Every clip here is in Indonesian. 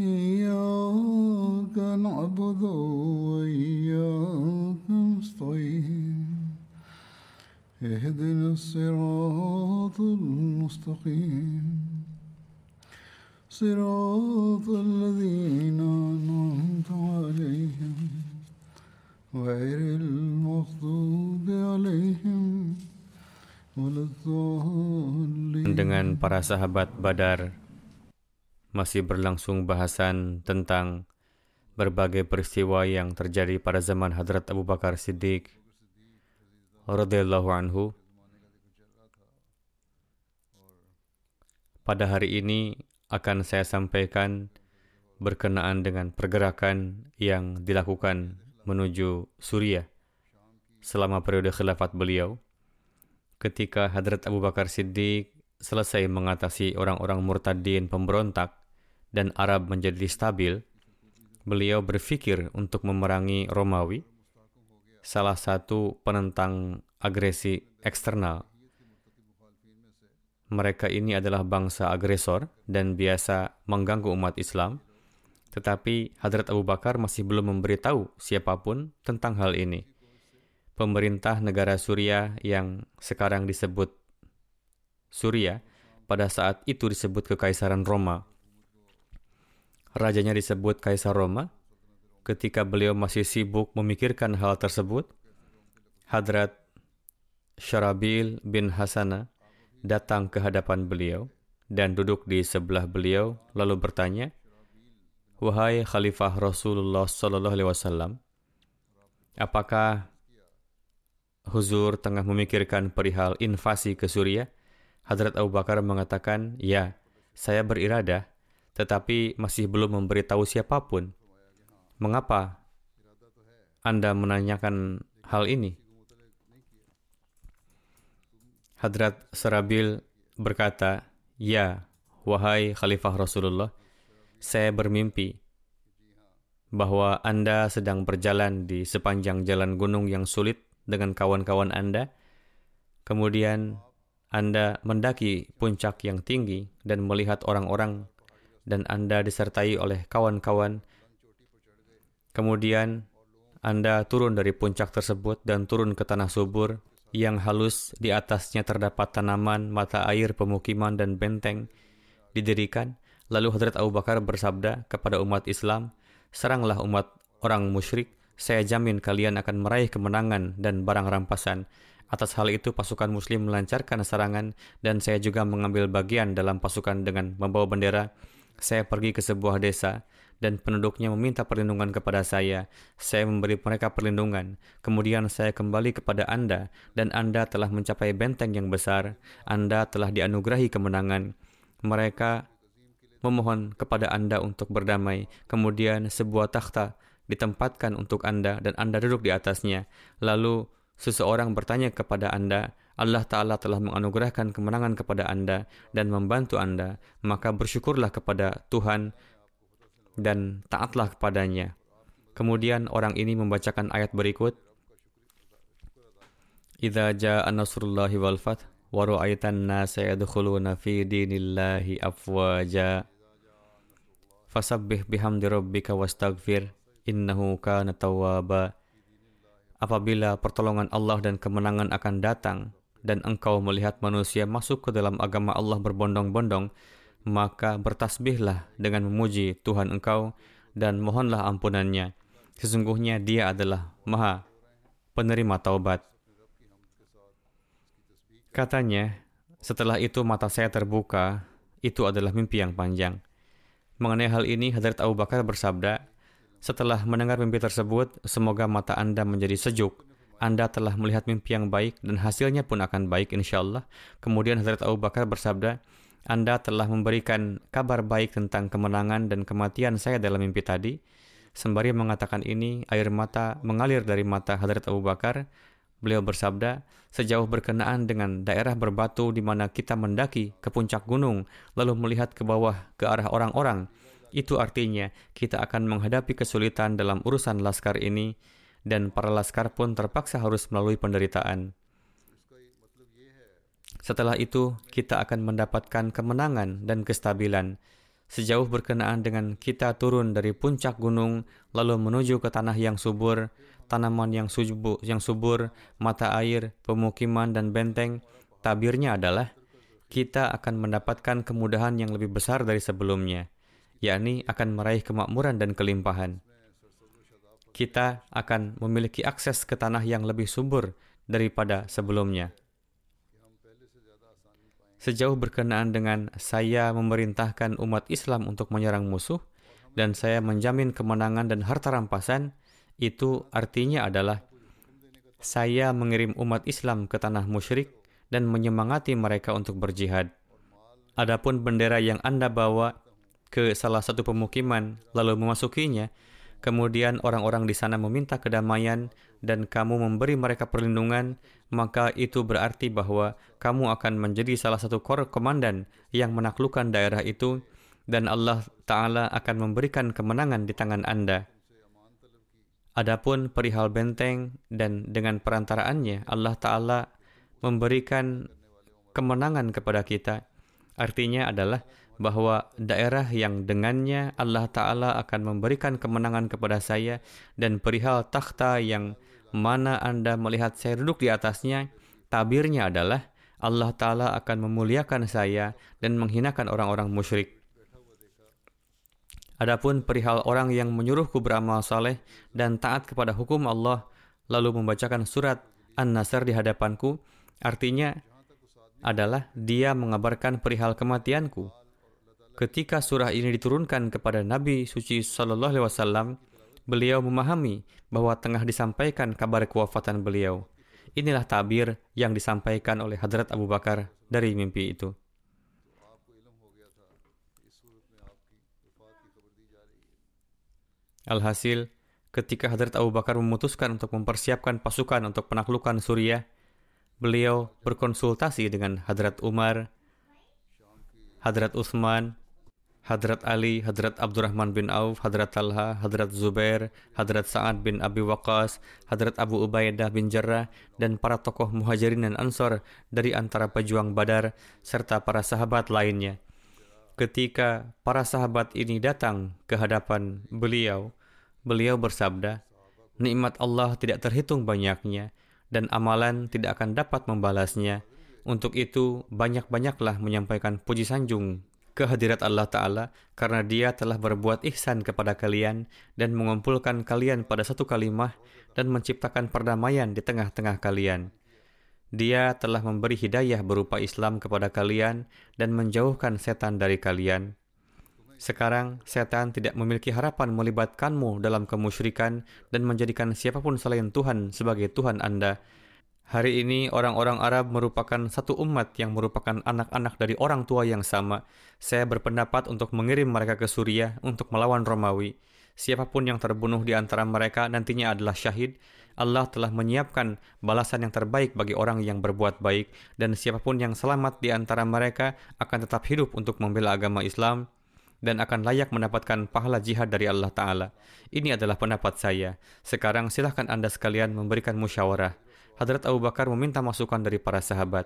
إياك نعبد وإياك نستعين. اهدنا الصراط المستقيم. صراط الذين أنعمت عليهم. غير المغضوب عليهم ولا الضالين. Dengan para sahabat Badar masih berlangsung bahasan tentang berbagai peristiwa yang terjadi pada zaman Hadrat Abu Bakar Siddiq radhiyallahu anhu. Pada hari ini akan saya sampaikan berkenaan dengan pergerakan yang dilakukan menuju Suriah selama periode khilafat beliau ketika Hadrat Abu Bakar Siddiq selesai mengatasi orang-orang murtadin pemberontak dan Arab menjadi stabil, beliau berpikir untuk memerangi Romawi, salah satu penentang agresi eksternal. Mereka ini adalah bangsa agresor dan biasa mengganggu umat Islam, tetapi Hadrat Abu Bakar masih belum memberitahu siapa pun tentang hal ini. Pemerintah negara Suriah yang sekarang disebut Suriah pada saat itu disebut Kekaisaran Roma. Rajanya disebut Kaisar Roma. Ketika beliau masih sibuk memikirkan hal tersebut, Hadrat Syarabil bin Hasana datang ke hadapan beliau dan duduk di sebelah beliau lalu bertanya, "Wahai Khalifah Rasulullah Sallallahu Alaihi Wasallam, apakah Huzur tengah memikirkan perihal invasi ke Suriah?" Hadrat Abu Bakar mengatakan, "Ya, saya beriradah, tetapi masih belum memberitahu siapa pun. Mengapa Anda menanyakan hal ini?" Hadrat Serabil berkata, "Ya, wahai Khalifah Rasulullah, saya bermimpi bahwa Anda sedang berjalan di sepanjang jalan gunung yang sulit dengan kawan-kawan Anda. Kemudian Anda mendaki puncak yang tinggi dan melihat orang-orang dan Anda disertai oleh kawan-kawan. Kemudian Anda turun dari puncak tersebut dan turun ke tanah subur yang halus di atasnya terdapat tanaman, mata air, pemukiman, dan benteng didirikan. Lalu Hadrat Abu Bakar bersabda kepada umat Islam, seranglah umat orang musyrik, saya jamin kalian akan meraih kemenangan dan barang rampasan. Atas hal itu pasukan muslim melancarkan serangan dan saya juga mengambil bagian dalam pasukan dengan membawa bendera. Saya pergi ke sebuah desa dan penduduknya meminta perlindungan kepada saya. Saya memberi mereka perlindungan. Kemudian saya kembali kepada Anda dan Anda telah mencapai benteng yang besar. Anda telah dianugerahi kemenangan. Mereka memohon kepada Anda untuk berdamai. Kemudian sebuah takhta ditempatkan untuk Anda dan Anda duduk di atasnya. Lalu seseorang bertanya kepada Anda, Allah Ta'ala telah menganugerahkan kemenangan kepada Anda dan membantu Anda, maka bersyukurlah kepada Tuhan dan taatlah kepadanya. Kemudian orang ini membacakan ayat berikut, Idza jaa nasrullahi wal fath wa ra'aitan nasa yadkhuluna fi dinillahi afwaja fasabbih bihamdi rabbika wastaghfir innahu kana tawwaba apabila pertolongan Allah dan kemenangan akan datang dan engkau melihat manusia masuk ke dalam agama Allah berbondong-bondong, maka bertasbihlah dengan memuji Tuhan engkau dan mohonlah ampunannya. Sesungguhnya dia adalah maha penerima taubat. Katanya, setelah itu mata saya terbuka, itu adalah mimpi yang panjang. Mengenai hal ini, Hadrat Abu Bakar bersabda, setelah mendengar mimpi tersebut, semoga mata Anda menjadi sejuk. Anda telah melihat mimpi yang baik dan hasilnya pun akan baik insya Allah. Kemudian Hadrat Abu Bakar bersabda, Anda telah memberikan kabar baik tentang kemenangan dan kematian saya dalam mimpi tadi. Sembari mengatakan ini, air mata mengalir dari mata Hadrat Abu Bakar. Beliau bersabda, sejauh berkenaan dengan daerah berbatu di mana kita mendaki ke puncak gunung, lalu melihat ke bawah ke arah orang-orang, itu artinya kita akan menghadapi kesulitan dalam urusan laskar ini dan para laskar pun terpaksa harus melalui penderitaan. Setelah itu, kita akan mendapatkan kemenangan dan kestabilan. Sejauh berkenaan dengan kita turun dari puncak gunung lalu menuju ke tanah yang subur, tanaman yang subur, yang subur, mata air, pemukiman dan benteng, tabirnya adalah kita akan mendapatkan kemudahan yang lebih besar dari sebelumnya yakni akan meraih kemakmuran dan kelimpahan. Kita akan memiliki akses ke tanah yang lebih subur daripada sebelumnya. Sejauh berkenaan dengan saya memerintahkan umat Islam untuk menyerang musuh dan saya menjamin kemenangan dan harta rampasan, itu artinya adalah saya mengirim umat Islam ke tanah musyrik dan menyemangati mereka untuk berjihad. Adapun bendera yang Anda bawa ke salah satu pemukiman lalu memasukinya, kemudian orang-orang di sana meminta kedamaian dan kamu memberi mereka perlindungan, maka itu berarti bahwa kamu akan menjadi salah satu kor komandan yang menaklukkan daerah itu dan Allah Ta'ala akan memberikan kemenangan di tangan Anda. Adapun perihal benteng dan dengan perantaraannya Allah Ta'ala memberikan kemenangan kepada kita. Artinya adalah bahwa daerah yang dengannya Allah Ta'ala akan memberikan kemenangan kepada saya dan perihal takhta yang mana Anda melihat saya duduk di atasnya, tabirnya adalah Allah Ta'ala akan memuliakan saya dan menghinakan orang-orang musyrik. Adapun perihal orang yang menyuruhku beramal saleh dan taat kepada hukum Allah, lalu membacakan surat An-Nasr di hadapanku, artinya adalah dia mengabarkan perihal kematianku Ketika surah ini diturunkan kepada Nabi suci Shallallahu Alaihi Wasallam, beliau memahami bahwa tengah disampaikan kabar kewafatan beliau. Inilah tabir yang disampaikan oleh Hadrat Abu Bakar dari mimpi itu. Alhasil, ketika Hadrat Abu Bakar memutuskan untuk mempersiapkan pasukan untuk penaklukan Suriah, beliau berkonsultasi dengan Hadrat Umar, Hadrat Utsman, Hadrat Ali, Hadrat Abdurrahman bin Auf, Hadrat Talha, Hadrat Zubair, Hadrat Sa'ad bin Abi Waqas, Hadrat Abu Ubaidah bin Jarrah, dan para tokoh muhajirin dan ansor dari antara pejuang badar, serta para sahabat lainnya. Ketika para sahabat ini datang ke hadapan beliau, beliau bersabda, Nikmat Allah tidak terhitung banyaknya, dan amalan tidak akan dapat membalasnya. Untuk itu, banyak-banyaklah menyampaikan puji sanjung kehadirat Allah Ta'ala karena dia telah berbuat ihsan kepada kalian dan mengumpulkan kalian pada satu kalimah dan menciptakan perdamaian di tengah-tengah kalian. Dia telah memberi hidayah berupa Islam kepada kalian dan menjauhkan setan dari kalian. Sekarang, setan tidak memiliki harapan melibatkanmu dalam kemusyrikan dan menjadikan siapa pun selain Tuhan sebagai Tuhan Anda, Hari ini orang-orang Arab merupakan satu umat yang merupakan anak-anak dari orang tua yang sama. Saya berpendapat untuk mengirim mereka ke Suriah untuk melawan Romawi. Siapa pun yang terbunuh di antara mereka nantinya adalah syahid. Allah telah menyiapkan balasan yang terbaik bagi orang yang berbuat baik dan siapa pun yang selamat di antara mereka akan tetap hidup untuk membela agama Islam dan akan layak mendapatkan pahala jihad dari Allah Ta'ala. Ini adalah pendapat saya. Sekarang silahkan Anda sekalian memberikan musyawarah. Hadrat Abu Bakar meminta masukan dari para sahabat.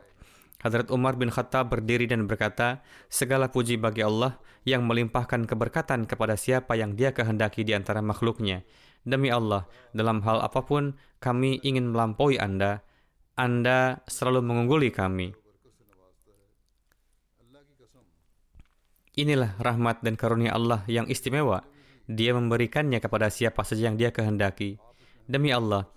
Hadrat Umar bin Khattab berdiri dan berkata, Segala puji bagi Allah yang melimpahkan keberkatan kepada siapa yang dia kehendaki di antara makhluknya. Demi Allah, dalam hal apa pun kami ingin melampaui Anda. Anda selalu mengungguli kami. Inilah rahmat dan karunia Allah yang istimewa. Dia memberikannya kepada siapa saja yang dia kehendaki. Demi Allah,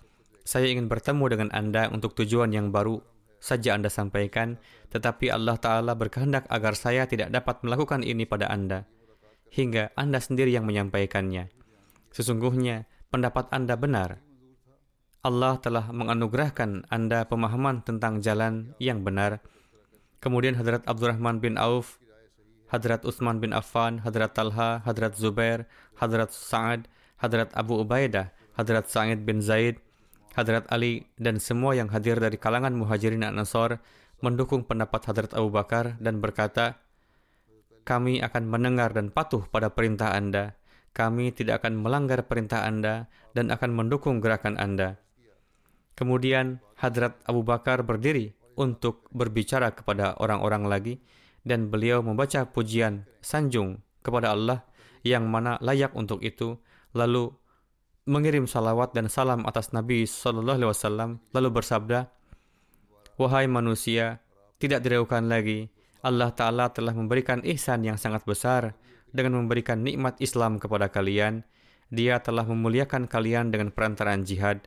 saya ingin bertemu dengan Anda untuk tujuan yang baru saja Anda sampaikan, tetapi Allah Ta'ala berkehendak agar saya tidak dapat melakukan ini pada Anda, hingga Anda sendiri yang menyampaikannya. Sesungguhnya, pendapat Anda benar. Allah telah menganugerahkan Anda pemahaman tentang jalan yang benar. Kemudian Hadrat Abdurrahman bin Auf, Hadrat Utsman bin Affan, Hadrat Talha, Hadrat Zubair, Hadrat Sa'ad, Hadrat Abu Ubaidah, Hadrat Sa'id bin Zaid, Hadrat Ali, dan semua yang hadir dari kalangan muhajirin ansor mendukung pendapat Hadrat Abu Bakar dan berkata, kami akan mendengar dan patuh pada perintah Anda. Kami tidak akan melanggar perintah Anda dan akan mendukung gerakan Anda. Kemudian Hadrat Abu Bakar berdiri untuk berbicara kepada orang-orang lagi dan beliau membaca pujian sanjung kepada Allah yang mana layak untuk itu lalu mengirim salawat dan salam atas Nabi Shallallahu Alaihi Wasallam lalu bersabda, wahai manusia, tidak diragukan lagi, Allah Taala telah memberikan ihsan yang sangat besar dengan memberikan nikmat Islam kepada kalian. Dia telah memuliakan kalian dengan perantaraan jihad.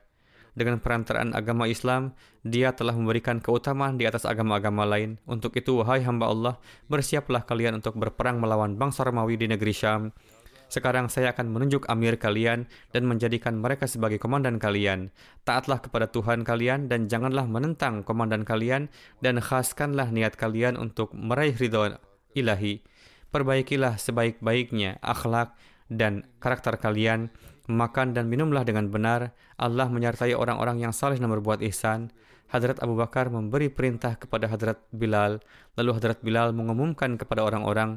Dengan perantaraan agama Islam, dia telah memberikan keutamaan di atas agama-agama lain. Untuk itu, wahai hamba Allah, bersiaplah kalian untuk berperang melawan bangsa Romawi di negeri Syam sekarang saya akan menunjuk amir kalian dan menjadikan mereka sebagai komandan kalian. Taatlah kepada Tuhan kalian dan janganlah menentang komandan kalian dan khaskanlah niat kalian untuk meraih ridho ilahi. Perbaikilah sebaik-baiknya akhlak dan karakter kalian. Makan dan minumlah dengan benar. Allah menyertai orang-orang yang saleh dan berbuat ihsan. Hadrat Abu Bakar memberi perintah kepada Hadrat Bilal. Lalu Hadrat Bilal mengumumkan kepada orang-orang,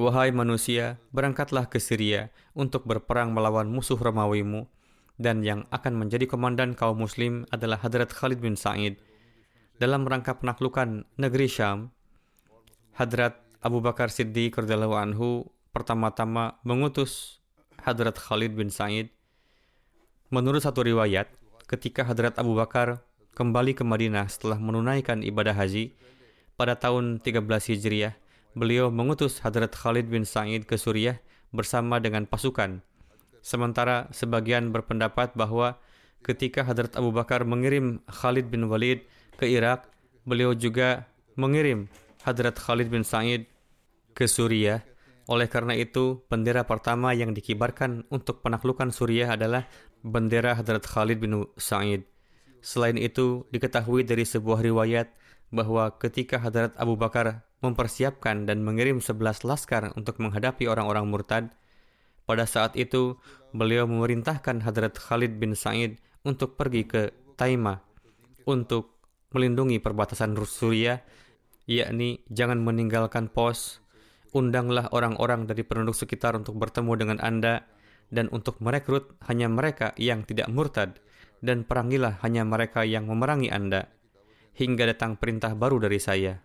Wahai manusia, berangkatlah ke Syria untuk berperang melawan musuh Romawimu, dan yang akan menjadi komandan kaum muslim adalah Hadrat Khalid bin Sa'id. Dalam rangka penaklukan negeri Syam, Hadrat Abu Bakar Siddiq radhiyallahu anhu pertama-tama mengutus Hadrat Khalid bin Sa'id. Menurut satu riwayat, ketika Hadrat Abu Bakar kembali ke Madinah setelah menunaikan ibadah haji pada tahun 13 Hijriah, beliau mengutus Hadrat Khalid bin Sa'id ke Suriah bersama dengan pasukan. Sementara sebagian berpendapat bahwa ketika Hadrat Abu Bakar mengirim Khalid bin Walid ke Irak, beliau juga mengirim Hadrat Khalid bin Sa'id ke Suriah. Oleh karena itu, bendera pertama yang dikibarkan untuk penaklukan Suriah adalah bendera Hadrat Khalid bin Sa'id. Selain itu, diketahui dari sebuah riwayat bahwa ketika Hadrat Abu Bakar mempersiapkan dan mengirim sebelas laskar untuk menghadapi orang-orang murtad. Pada saat itu, beliau memerintahkan Hadrat Khalid bin Sa'id untuk pergi ke Taima untuk melindungi perbatasan Suriah, yakni jangan meninggalkan pos, undanglah orang-orang dari penduduk sekitar untuk bertemu dengan Anda, dan untuk merekrut hanya mereka yang tidak murtad, dan perangilah hanya mereka yang memerangi Anda, hingga datang perintah baru dari saya.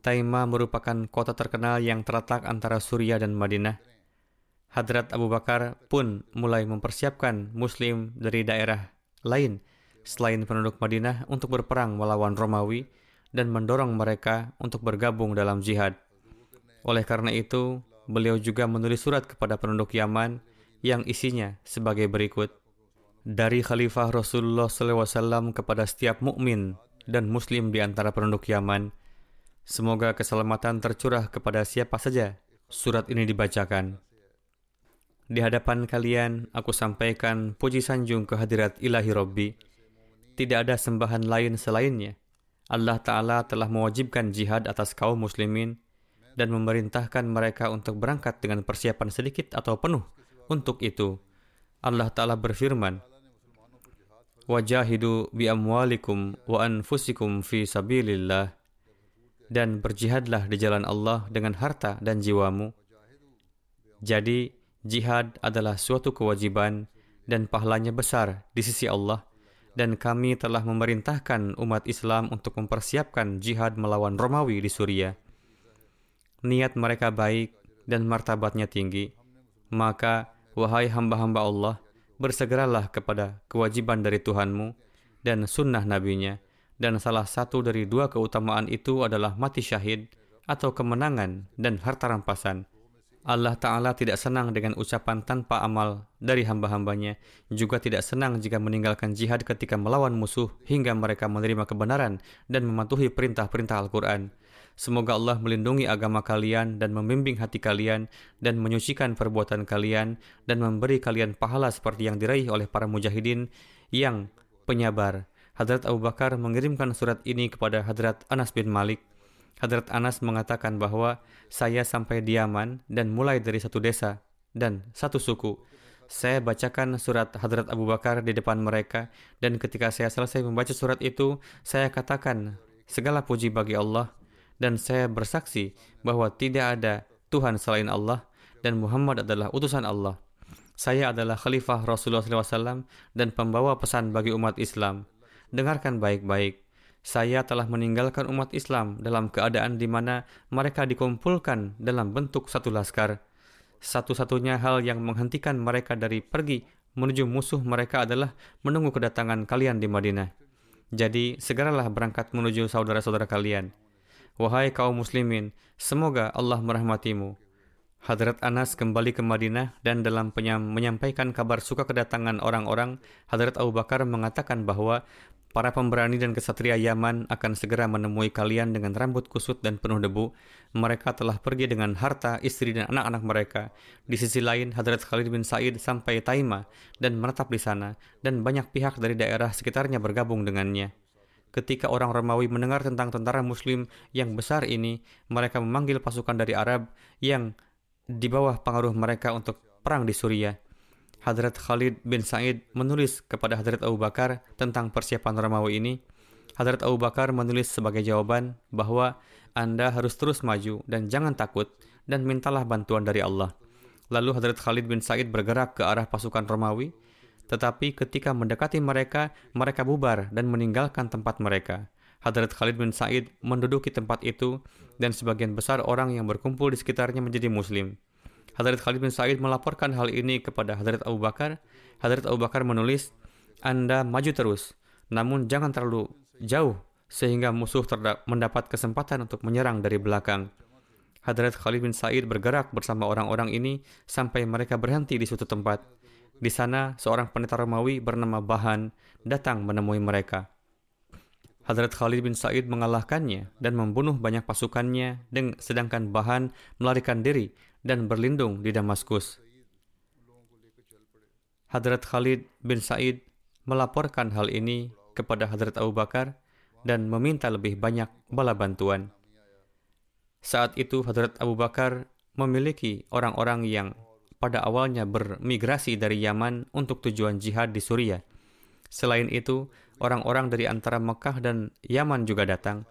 Taima merupakan kota terkenal yang terletak antara Suriah dan Madinah. Hadrat Abu Bakar pun mulai mempersiapkan Muslim dari daerah lain selain penduduk Madinah untuk berperang melawan Romawi dan mendorong mereka untuk bergabung dalam jihad. Oleh karena itu, beliau juga menulis surat kepada penduduk Yaman yang isinya sebagai berikut. Dari Khalifah Rasulullah SAW kepada setiap mukmin dan Muslim di antara penduduk Yaman, Semoga keselamatan tercurah kepada siapa saja surat ini dibacakan. Di hadapan kalian, aku sampaikan puji sanjung kehadirat ilahi Robbi. Tidak ada sembahan lain selainnya. Allah Ta'ala telah mewajibkan jihad atas kaum muslimin dan memerintahkan mereka untuk berangkat dengan persiapan sedikit atau penuh untuk itu. Allah Ta'ala berfirman, Wajahidu bi amwalikum wa anfusikum fi dan berjihadlah di jalan Allah dengan harta dan jiwamu. Jadi, jihad adalah suatu kewajiban dan pahalanya besar di sisi Allah dan kami telah memerintahkan umat Islam untuk mempersiapkan jihad melawan Romawi di Suriah. Niat mereka baik dan martabatnya tinggi. Maka, wahai hamba-hamba Allah, bersegeralah kepada kewajiban dari Tuhanmu dan sunnah nabinya, dan salah satu dari dua keutamaan itu adalah mati syahid atau kemenangan dan harta rampasan. Allah Ta'ala tidak senang dengan ucapan tanpa amal dari hamba-hambanya, juga tidak senang jika meninggalkan jihad ketika melawan musuh hingga mereka menerima kebenaran dan mematuhi perintah-perintah Al-Quran. Semoga Allah melindungi agama kalian dan membimbing hati kalian dan menyucikan perbuatan kalian dan memberi kalian pahala seperti yang diraih oleh para mujahidin yang penyabar. Hadrat Abu Bakar mengirimkan surat ini kepada Hadrat Anas bin Malik Hadrat Anas mengatakan bahwa saya sampai di Yaman dan mulai dari satu desa dan satu suku. Saya bacakan surat Hadrat Abu Bakar di depan mereka dan ketika saya selesai membaca surat itu, saya katakan segala puji bagi Allah dan saya bersaksi bahwa tidak ada Tuhan selain Allah dan Muhammad adalah utusan Allah. Saya adalah khalifah Rasulullah SAW dan pembawa pesan bagi umat Islam. Dengarkan baik-baik saya telah meninggalkan umat Islam dalam keadaan di mana mereka dikumpulkan dalam bentuk satu laskar. Satu-satunya hal yang menghentikan mereka dari pergi menuju musuh mereka adalah menunggu kedatangan kalian di Madinah. Jadi, segeralah berangkat menuju saudara-saudara kalian. Wahai kaum muslimin, semoga Allah merahmatimu. Hadrat Anas kembali ke Madinah dan dalam menyampaikan kabar suka kedatangan orang-orang, Hadrat Abu Bakar mengatakan bahwa Para pemberani dan kesatria Yaman akan segera menemui kalian dengan rambut kusut dan penuh debu. Mereka telah pergi dengan harta, istri, dan anak-anak mereka. Di sisi lain, Hadrat Khalid bin Said sampai Taima dan menetap di sana, dan banyak pihak dari daerah sekitarnya bergabung dengannya. Ketika orang Romawi mendengar tentang tentara Muslim yang besar ini, mereka memanggil pasukan dari Arab yang di bawah pengaruh mereka untuk perang di Suriah. Hadrat Khalid bin Said menulis kepada Hadrat Abu Bakar tentang persiapan Romawi ini. Hadrat Abu Bakar menulis sebagai jawaban bahwa Anda harus terus maju dan jangan takut dan mintalah bantuan dari Allah. Lalu Hadrat Khalid bin Said bergerak ke arah pasukan Romawi, tetapi ketika mendekati mereka, mereka bubar dan meninggalkan tempat mereka. Hadrat Khalid bin Said menduduki tempat itu dan sebagian besar orang yang berkumpul di sekitarnya menjadi muslim. Hadrat Khalid bin Sa'id melaporkan hal ini kepada Hadrat Abu Bakar. Hadrat Abu Bakar menulis, Anda maju terus, namun jangan terlalu jauh sehingga musuh mendapat kesempatan untuk menyerang dari belakang. Hadrat Khalid bin Sa'id bergerak bersama orang-orang ini sampai mereka berhenti di suatu tempat. Di sana, seorang pendeta Romawi bernama Bahan datang menemui mereka. Hadrat Khalid bin Sa'id mengalahkannya dan membunuh banyak pasukannya, dan sedangkan Bahan melarikan diri dan berlindung di Damaskus. Hadrat Khalid bin Said melaporkan hal ini kepada Hadrat Abu Bakar dan meminta lebih banyak bala bantuan. Saat itu Hadrat Abu Bakar memiliki orang-orang yang pada awalnya bermigrasi dari Yaman untuk tujuan jihad di Suriah. Selain itu, orang-orang dari antara Mekah dan Yaman juga datang.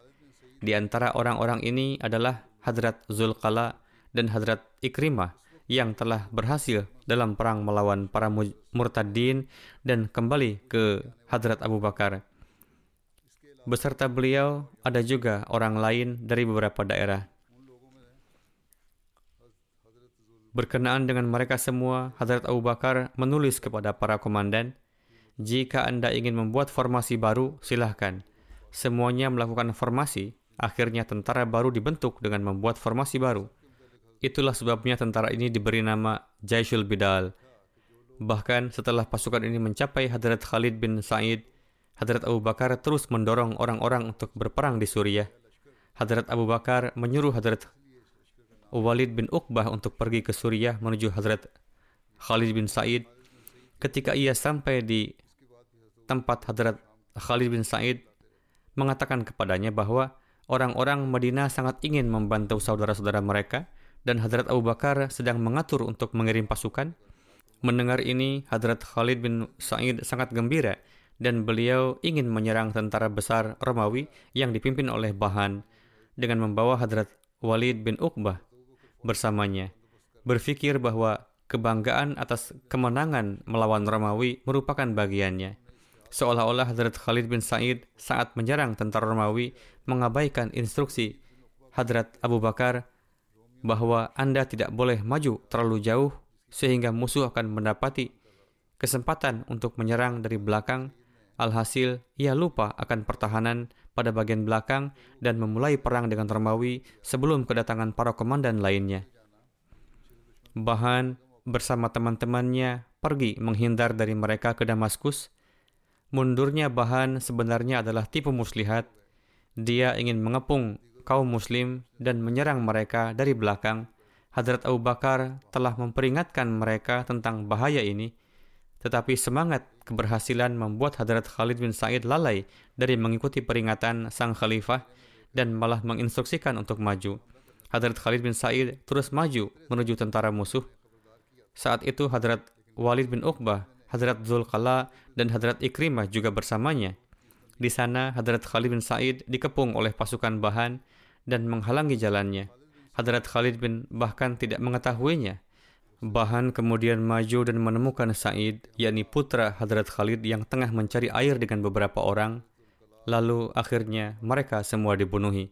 Di antara orang-orang ini adalah Hadrat Zulqala dan Hadrat Ikrimah yang telah berhasil dalam perang melawan para murtadin dan kembali ke Hadrat Abu Bakar. Beserta beliau ada juga orang lain dari beberapa daerah. Berkenaan dengan mereka semua, Hadrat Abu Bakar menulis kepada para komandan, jika Anda ingin membuat formasi baru, silahkan. Semuanya melakukan formasi, akhirnya tentara baru dibentuk dengan membuat formasi baru. Itulah sebabnya tentara ini diberi nama Jaishul Bidal. Bahkan setelah pasukan ini mencapai Hadrat Khalid bin Sa'id, Hadrat Abu Bakar terus mendorong orang-orang untuk berperang di Suriah. Hadrat Abu Bakar menyuruh Hadrat Walid bin Uqbah untuk pergi ke Suriah menuju Hadrat Khalid bin Sa'id. Ketika ia sampai di tempat Hadrat Khalid bin Sa'id mengatakan kepadanya bahwa orang-orang Madinah sangat ingin membantu saudara-saudara mereka dan Hadrat Abu Bakar sedang mengatur untuk mengirim pasukan. Mendengar ini, Hadrat Khalid bin Sa'id sangat gembira dan beliau ingin menyerang tentara besar Romawi yang dipimpin oleh Bahan dengan membawa Hadrat Walid bin Uqbah bersamanya. Berpikir bahwa kebanggaan atas kemenangan melawan Romawi merupakan bagiannya. Seolah-olah Hadrat Khalid bin Sa'id saat menyerang tentara Romawi mengabaikan instruksi Hadrat Abu Bakar bahwa Anda tidak boleh maju terlalu jauh sehingga musuh akan mendapati kesempatan untuk menyerang dari belakang. Alhasil, ia lupa akan pertahanan pada bagian belakang dan memulai perang dengan Romawi sebelum kedatangan para komandan lainnya. Bahan bersama teman-temannya pergi menghindar dari mereka ke Damaskus. Mundurnya Bahan sebenarnya adalah tipu muslihat. Dia ingin mengepung kaum muslim dan menyerang mereka dari belakang. Hadrat Abu Bakar telah memperingatkan mereka tentang bahaya ini, tetapi semangat keberhasilan membuat Hadrat Khalid bin Said lalai dari mengikuti peringatan sang khalifah dan malah menginstruksikan untuk maju. Hadrat Khalid bin Said terus maju menuju tentara musuh. Saat itu Hadrat Walid bin Uqbah, Hadrat Zulqala, dan Hadrat Ikrimah juga bersamanya. Di sana Hadrat Khalid bin Said dikepung oleh pasukan bahan dan menghalangi jalannya. Hadrat Khalid bin bahkan tidak mengetahuinya. Bahan kemudian maju dan menemukan Said, yakni putra Hadrat Khalid yang tengah mencari air dengan beberapa orang. Lalu akhirnya mereka semua dibunuhi.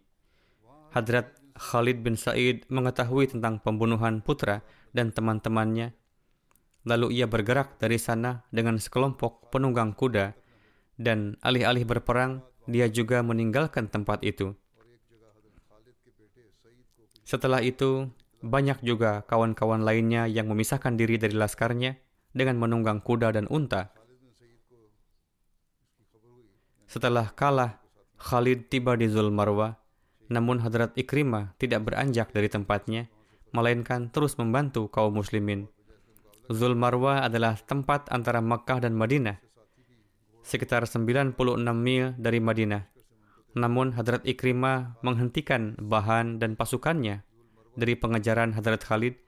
Hadrat Khalid bin Said mengetahui tentang pembunuhan putra dan teman-temannya. Lalu ia bergerak dari sana dengan sekelompok penunggang kuda dan alih-alih berperang, dia juga meninggalkan tempat itu. Setelah itu, banyak juga kawan-kawan lainnya yang memisahkan diri dari laskarnya dengan menunggang kuda dan unta. Setelah kalah, Khalid tiba di Zulmarwa, namun Hadrat Ikrimah tidak beranjak dari tempatnya, melainkan terus membantu kaum muslimin. Zulmarwa adalah tempat antara Makkah dan Madinah, sekitar 96 mil dari Madinah. Namun Hadrat Ikrimah menghentikan bahan dan pasukannya dari pengejaran Hadrat Khalid.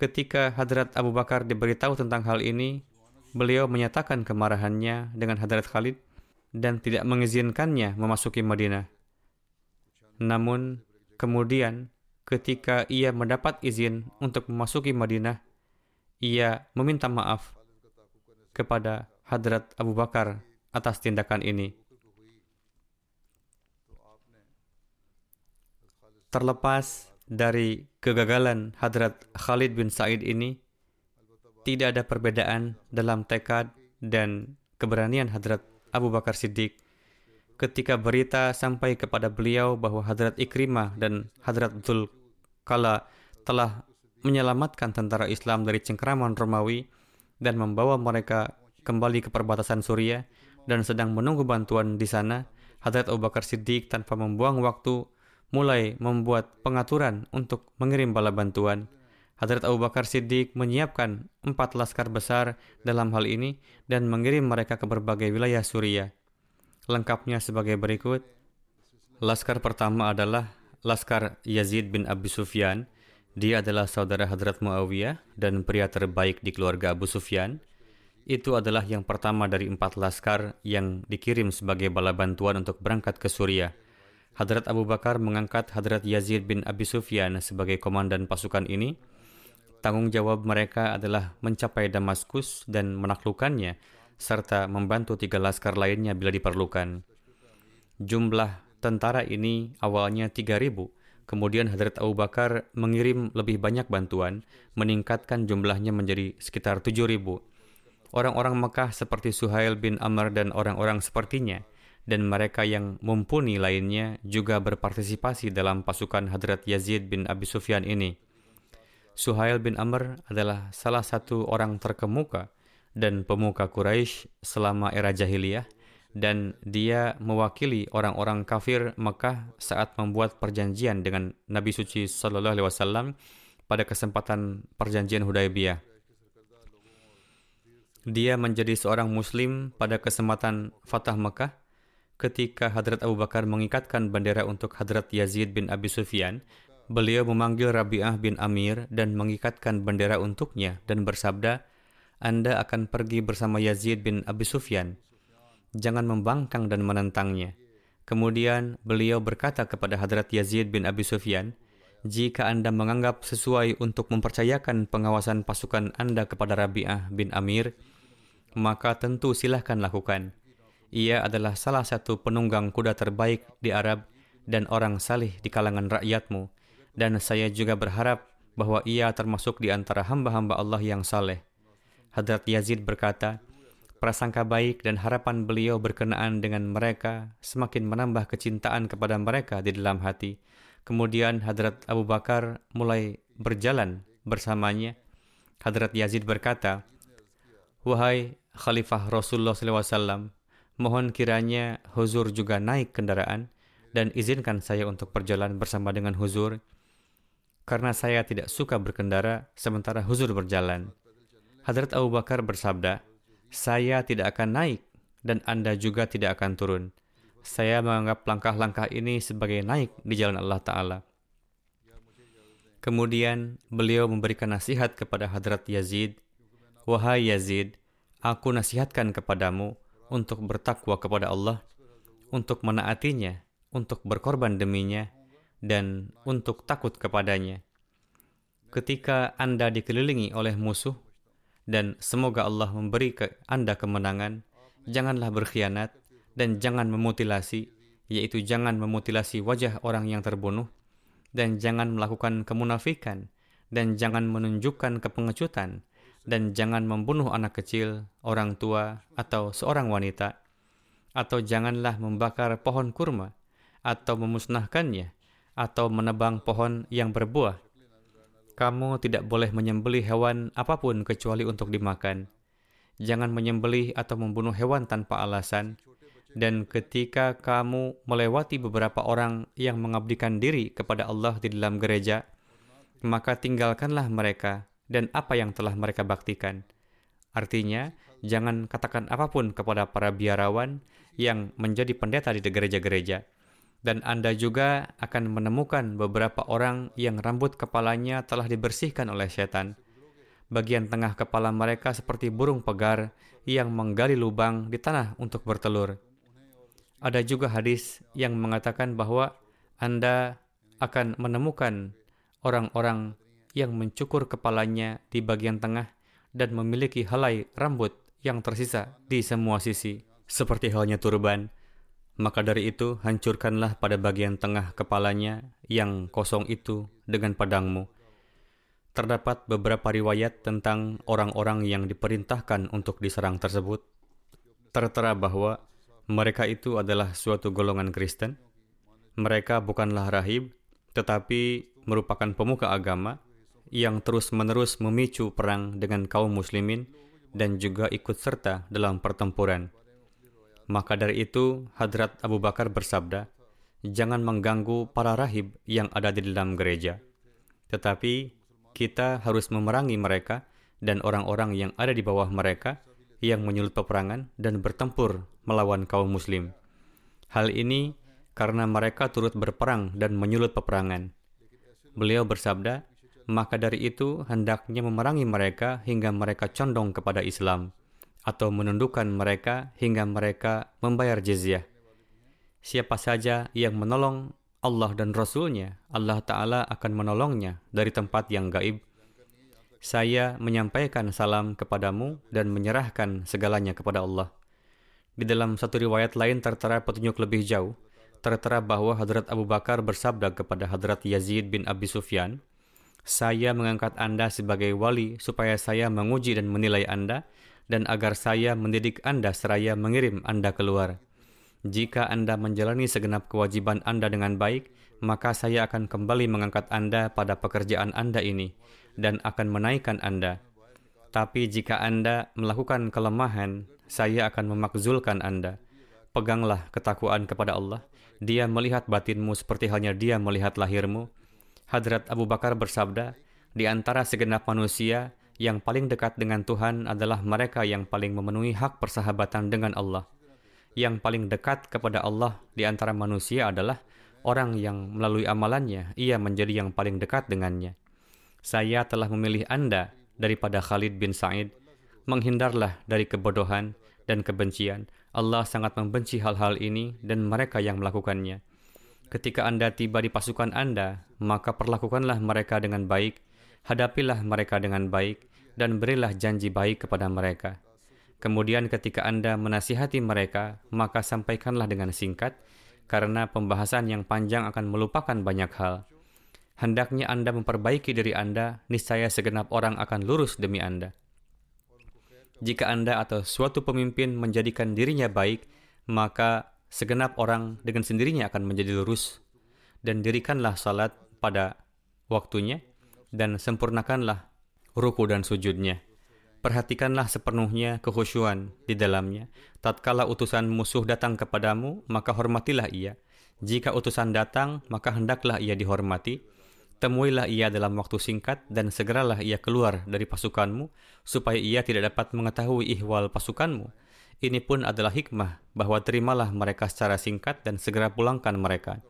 Ketika Hadrat Abu Bakar diberitahu tentang hal ini, beliau menyatakan kemarahannya dengan Hadrat Khalid dan tidak mengizinkannya memasuki Madinah. Namun, kemudian ketika ia mendapat izin untuk memasuki Madinah, ia meminta maaf kepada Hadrat Abu Bakar atas tindakan ini. Terlepas dari kegagalan Hadrat Khalid bin Said ini, tidak ada perbedaan dalam tekad dan keberanian Hadrat Abu Bakar Siddiq ketika berita sampai kepada beliau bahwa Hadrat Ikrimah dan Hadrat Dhul Kala telah menyelamatkan tentara Islam dari cengkeraman Romawi dan membawa mereka kembali ke perbatasan Suriah dan sedang menunggu bantuan di sana, Hadrat Abu Bakar Siddiq tanpa membuang waktu mulai membuat pengaturan untuk mengirim bala bantuan. Hadrat Abu Bakar Siddiq menyiapkan empat laskar besar dalam hal ini dan mengirim mereka ke berbagai wilayah Suriah. Lengkapnya sebagai berikut. Laskar pertama adalah Laskar Yazid bin Abi Sufyan. Dia adalah saudara Hadrat Muawiyah dan pria terbaik di keluarga Abu Sufyan. Itu adalah yang pertama dari empat laskar yang dikirim sebagai bala bantuan untuk berangkat ke Suriah. Hadrat Abu Bakar mengangkat Hadrat Yazid bin Abi Sufyan sebagai komandan pasukan ini. Tanggung jawab mereka adalah mencapai Damaskus dan menaklukkannya, serta membantu tiga laskar lainnya bila diperlukan. Jumlah tentara ini awalnya 3.000, kemudian Hadrat Abu Bakar mengirim lebih banyak bantuan, meningkatkan jumlahnya menjadi sekitar 7.000. Orang-orang Mekah seperti Suhail bin Amr dan orang-orang sepertinya – dan mereka yang mumpuni lainnya juga berpartisipasi dalam pasukan Hadrat Yazid bin Abi Sufyan ini. Suhail bin Amr adalah salah satu orang terkemuka dan pemuka Quraisy selama era jahiliyah dan dia mewakili orang-orang kafir Mekah saat membuat perjanjian dengan Nabi suci sallallahu alaihi wasallam pada kesempatan perjanjian Hudaybiyah. Dia menjadi seorang muslim pada kesempatan Fatah Mekah ketika Hadrat Abu Bakar mengikatkan bendera untuk Hadrat Yazid bin Abi Sufyan, beliau memanggil Rabi'ah bin Amir dan mengikatkan bendera untuknya dan bersabda, Anda akan pergi bersama Yazid bin Abi Sufyan. Jangan membangkang dan menentangnya. Kemudian beliau berkata kepada Hadrat Yazid bin Abi Sufyan, jika Anda menganggap sesuai untuk mempercayakan pengawasan pasukan Anda kepada Rabi'ah bin Amir, maka tentu silahkan lakukan. Ia adalah salah satu penunggang kuda terbaik di Arab dan orang salih di kalangan rakyatmu. Dan saya juga berharap bahwa ia termasuk di antara hamba-hamba Allah yang saleh. Hadrat Yazid berkata, prasangka baik dan harapan beliau berkenaan dengan mereka semakin menambah kecintaan kepada mereka di dalam hati. Kemudian Hadrat Abu Bakar mulai berjalan bersamanya, Hadrat Yazid berkata, Wahai Khalifah Rasulullah SAW, mohon kiranya Huzur juga naik kendaraan dan izinkan saya untuk berjalan bersama dengan Huzur, karena saya tidak suka berkendara sementara Huzur berjalan. Hadrat Abu Bakar bersabda, saya tidak akan naik dan Anda juga tidak akan turun. Saya menganggap langkah-langkah ini sebagai naik di jalan Allah Ta'ala. Kemudian beliau memberikan nasihat kepada Hadrat Yazid, Wahai Yazid, aku nasihatkan kepadamu untuk bertakwa kepada Allah, untuk menaatinya, untuk berkorban deminya, dan untuk takut kepadanya. Ketika Anda dikelilingi oleh musuh, dan semoga Allah memberi ke Anda kemenangan, janganlah berkhianat, dan jangan memutilasi, yaitu jangan memutilasi wajah orang yang terbunuh, dan jangan melakukan kemunafikan, dan jangan menunjukkan kepengecutan, dan jangan membunuh anak kecil, orang tua, atau seorang wanita, atau janganlah membakar pohon kurma, atau memusnahkannya, atau menebang pohon yang berbuah. Kamu tidak boleh menyembelih hewan apa pun kecuali untuk dimakan. Jangan menyembelih atau membunuh hewan tanpa alasan, dan ketika kamu melewati beberapa orang yang mengabdikan diri kepada Allah di dalam gereja, maka tinggalkanlah mereka dan apa yang telah mereka baktikan. Artinya, jangan katakan apa pun kepada para biarawan yang menjadi pendeta di gereja-gereja. Dan Anda juga akan menemukan beberapa orang yang rambut kepalanya telah dibersihkan oleh setan. Bagian tengah kepala mereka seperti burung pegar yang menggali lubang di tanah untuk bertelur ada juga hadis yang mengatakan bahwa Anda akan menemukan orang-orang yang mencukur kepalanya di bagian tengah dan memiliki helai rambut yang tersisa di semua sisi, seperti halnya turban. Maka dari itu, hancurkanlah pada bagian tengah kepalanya yang kosong itu dengan pedangmu. Terdapat beberapa riwayat tentang orang-orang yang diperintahkan untuk diserang tersebut. Tertera bahwa mereka itu adalah suatu golongan Kristen. Mereka bukanlah rahib, tetapi merupakan pemuka agama yang terus-menerus memicu perang dengan kaum muslimin dan juga ikut serta dalam pertempuran. Maka dari itu, Hadrat Abu Bakar bersabda, jangan mengganggu para rahib yang ada di dalam gereja. Tetapi kita harus memerangi mereka dan orang-orang yang ada di bawah mereka yang menyulut peperangan dan bertempur melawan kaum muslim. Hal ini karena mereka turut berperang dan menyulut peperangan. Beliau bersabda, maka dari itu hendaknya memerangi mereka hingga mereka condong kepada Islam, atau menundukkan mereka hingga mereka membayar jizyah. Siapa saja yang menolong Allah dan Rasulnya, Allah Ta'ala akan menolongnya dari tempat yang gaib saya menyampaikan salam kepadamu dan menyerahkan segalanya kepada Allah. Di dalam satu riwayat lain tertera petunjuk lebih jauh, tertera bahwa Hadrat Abu Bakar bersabda kepada Hadrat Yazid bin Abi Sufyan, saya mengangkat Anda sebagai wali supaya saya menguji dan menilai Anda, dan agar saya mendidik Anda seraya mengirim Anda keluar. Jika Anda menjalani segenap kewajiban Anda dengan baik, maka saya akan kembali mengangkat Anda pada pekerjaan Anda ini dan akan menaikkan Anda. Tapi jika Anda melakukan kelemahan, saya akan memakzulkan Anda. Peganglah ketakwaan kepada Allah. Dia melihat batinmu seperti halnya dia melihat lahirmu. Hadrat Abu Bakar bersabda, di antara segenap manusia, yang paling dekat dengan Tuhan adalah mereka yang paling memenuhi hak persahabatan dengan Allah. Yang paling dekat kepada Allah di antara manusia adalah orang yang melalui amalannya ia menjadi yang paling dekat dengannya. Saya telah memilih Anda daripada Khalid bin Sa'id. Menghindarlah dari kebodohan dan kebencian. Allah sangat membenci hal-hal ini dan mereka yang melakukannya. Ketika Anda tiba di pasukan Anda, maka perlakukanlah mereka dengan baik, hadapilah mereka dengan baik, dan berilah janji baik kepada mereka. Kemudian ketika Anda menasihati mereka, maka sampaikanlah dengan singkat, karena pembahasan yang panjang akan melupakan banyak hal hendaknya Anda memperbaiki diri Anda, niscaya segenap orang akan lurus demi Anda. Jika Anda atau suatu pemimpin menjadikan dirinya baik, maka segenap orang dengan sendirinya akan menjadi lurus. Dan dirikanlah salat pada waktunya, dan sempurnakanlah ruku dan sujudnya. Perhatikanlah sepenuhnya kehusuan di dalamnya. Tatkala utusan musuh datang kepadamu, maka hormatilah ia. Jika utusan datang, maka hendaklah ia dihormati. Temuilah ia dalam waktu singkat dan segeralah ia keluar dari pasukanmu, supaya ia tidak dapat mengetahui ihwal pasukanmu. Ini pun adalah hikmah bahwa terimalah mereka secara singkat dan segera pulangkan mereka.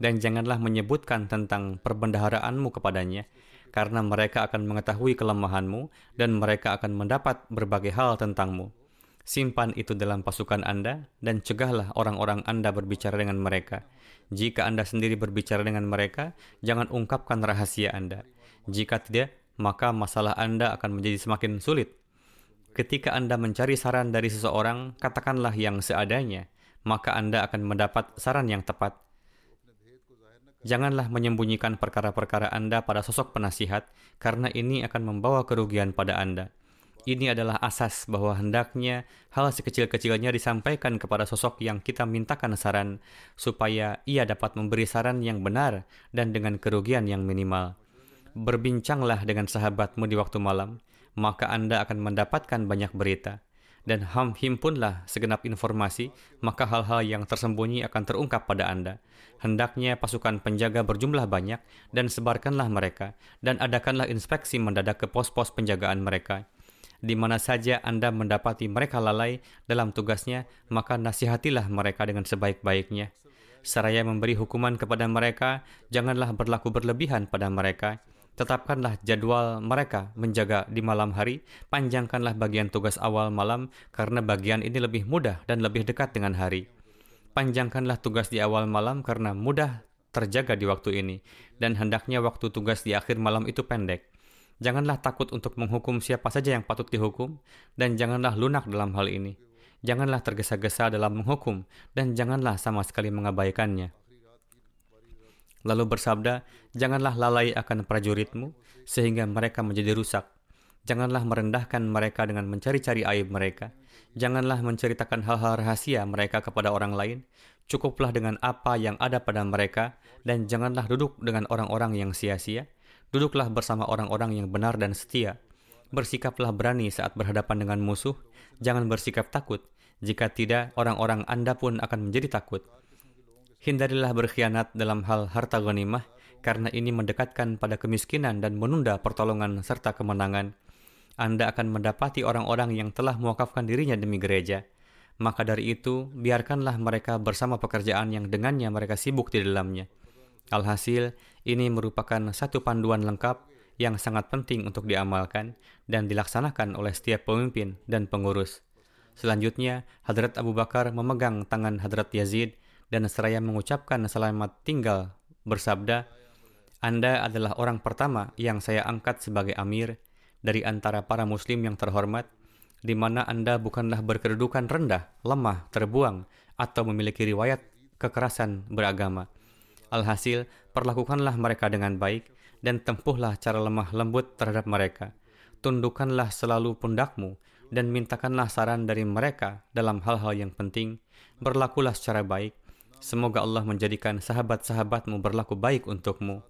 Dan janganlah menyebutkan tentang perbendaharaanmu kepadanya, karena mereka akan mengetahui kelemahanmu dan mereka akan mendapat berbagai hal tentangmu. Simpan itu dalam pasukan Anda dan cegahlah orang-orang Anda berbicara dengan mereka. Jika Anda sendiri berbicara dengan mereka, jangan ungkapkan rahasia Anda. Jika tidak, maka masalah Anda akan menjadi semakin sulit. Ketika Anda mencari saran dari seseorang, katakanlah yang seadanya, maka Anda akan mendapat saran yang tepat. Janganlah menyembunyikan perkara-perkara Anda pada sosok penasihat, karena ini akan membawa kerugian pada Anda. Ini adalah asas bahwa hendaknya hal sekecil-kecilnya disampaikan kepada sosok yang kita mintakan saran, supaya ia dapat memberi saran yang benar dan dengan kerugian yang minimal. Berbincanglah dengan sahabatmu di waktu malam, maka Anda akan mendapatkan banyak berita dan ham himpunlah segenap informasi, maka hal-hal yang tersembunyi akan terungkap pada Anda. Hendaknya pasukan penjaga berjumlah banyak dan sebarkanlah mereka dan adakanlah inspeksi mendadak ke pos-pos penjagaan mereka. Di mana saja Anda mendapati mereka lalai dalam tugasnya, maka nasihatilah mereka dengan sebaik-baiknya. Seraya memberi hukuman kepada mereka, janganlah berlaku berlebihan pada mereka Tetapkanlah jadwal mereka menjaga di malam hari, panjangkanlah bagian tugas awal malam karena bagian ini lebih mudah dan lebih dekat dengan hari. Panjangkanlah tugas di awal malam karena mudah terjaga di waktu ini, dan hendaknya waktu tugas di akhir malam itu pendek. Janganlah takut untuk menghukum siapa saja yang patut dihukum, dan janganlah lunak dalam hal ini. Janganlah tergesa-gesa dalam menghukum, dan janganlah sama sekali mengabaikannya lalu bersabda, Janganlah lalai akan prajuritmu, sehingga mereka menjadi rusak. Janganlah merendahkan mereka dengan mencari-cari aib mereka. Janganlah menceritakan hal-hal rahasia mereka kepada orang lain. Cukuplah dengan apa yang ada pada mereka, dan janganlah duduk dengan orang-orang yang sia-sia. Duduklah bersama orang-orang yang benar dan setia. Bersikaplah berani saat berhadapan dengan musuh. Jangan bersikap takut. Jika tidak, orang-orang Anda pun akan menjadi takut. Hindarilah berkhianat dalam hal harta ghanimah, karena ini mendekatkan pada kemiskinan dan menunda pertolongan serta kemenangan. Anda akan mendapati orang-orang yang telah mewakafkan dirinya demi gereja. Maka dari itu, biarkanlah mereka bersama pekerjaan yang dengannya mereka sibuk di dalamnya. Alhasil, ini merupakan satu panduan lengkap yang sangat penting untuk diamalkan dan dilaksanakan oleh setiap pemimpin dan pengurus. Selanjutnya, Hadrat Abu Bakar memegang tangan Hadrat Yazid dan seraya mengucapkan selamat tinggal bersabda, Anda adalah orang pertama yang saya angkat sebagai amir dari antara para muslim yang terhormat, di mana Anda bukanlah berkedudukan rendah, lemah, terbuang, atau memiliki riwayat kekerasan beragama. Alhasil, perlakukanlah mereka dengan baik dan tempuhlah cara lemah lembut terhadap mereka. Tundukkanlah selalu pundakmu dan mintakanlah saran dari mereka dalam hal-hal yang penting. Berlakulah secara baik Semoga Allah menjadikan sahabat-sahabatmu berlaku baik untukmu.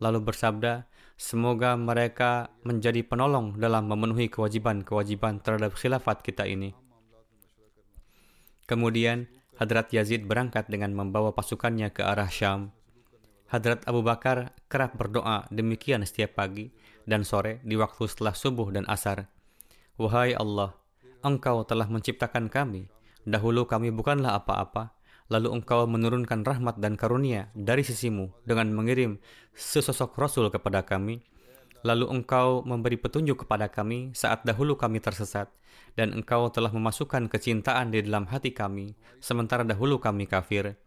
Lalu bersabda, semoga mereka menjadi penolong dalam memenuhi kewajiban-kewajiban terhadap khilafat kita ini. Kemudian, Hadrat Yazid berangkat dengan membawa pasukannya ke arah Syam. Hadrat Abu Bakar kerap berdoa demikian setiap pagi dan sore di waktu setelah subuh dan asar. Wahai Allah, Engkau telah menciptakan kami. Dahulu kami bukanlah apa-apa, lalu engkau menurunkan rahmat dan karunia dari sisimu dengan mengirim sesosok rasul kepada kami, lalu engkau memberi petunjuk kepada kami saat dahulu kami tersesat, dan engkau telah memasukkan kecintaan di dalam hati kami, sementara dahulu kami kafir.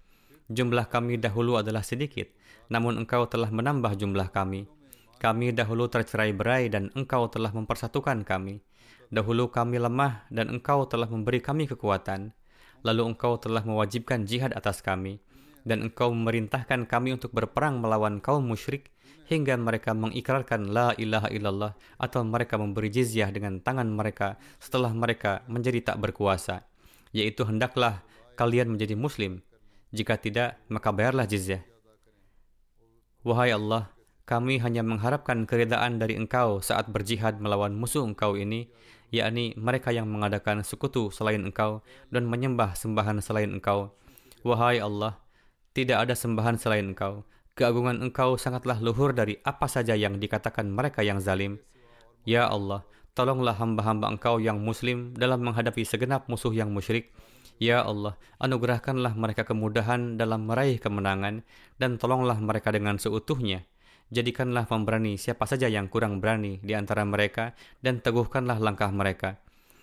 Jumlah kami dahulu adalah sedikit, namun engkau telah menambah jumlah kami. Kami dahulu tercerai berai dan engkau telah mempersatukan kami. Dahulu kami lemah dan engkau telah memberi kami kekuatan lalu engkau telah mewajibkan jihad atas kami, dan engkau memerintahkan kami untuk berperang melawan kaum musyrik hingga mereka mengikrarkan la ilaha illallah atau mereka memberi jizyah dengan tangan mereka setelah mereka menjadi tak berkuasa, yaitu hendaklah kalian menjadi muslim. Jika tidak, maka bayarlah jizyah. Wahai Allah, kami hanya mengharapkan keridaan dari engkau saat berjihad melawan musuh engkau ini, yakni mereka yang mengadakan sekutu selain engkau dan menyembah sembahan selain engkau. Wahai Allah, tidak ada sembahan selain engkau. Keagungan engkau sangatlah luhur dari apa saja yang dikatakan mereka yang zalim. Ya Allah, tolonglah hamba-hamba engkau yang muslim dalam menghadapi segenap musuh yang musyrik. Ya Allah, anugerahkanlah mereka kemudahan dalam meraih kemenangan dan tolonglah mereka dengan seutuhnya. Jadikanlah pemberani siapa saja yang kurang berani di antara mereka dan teguhkanlah langkah mereka.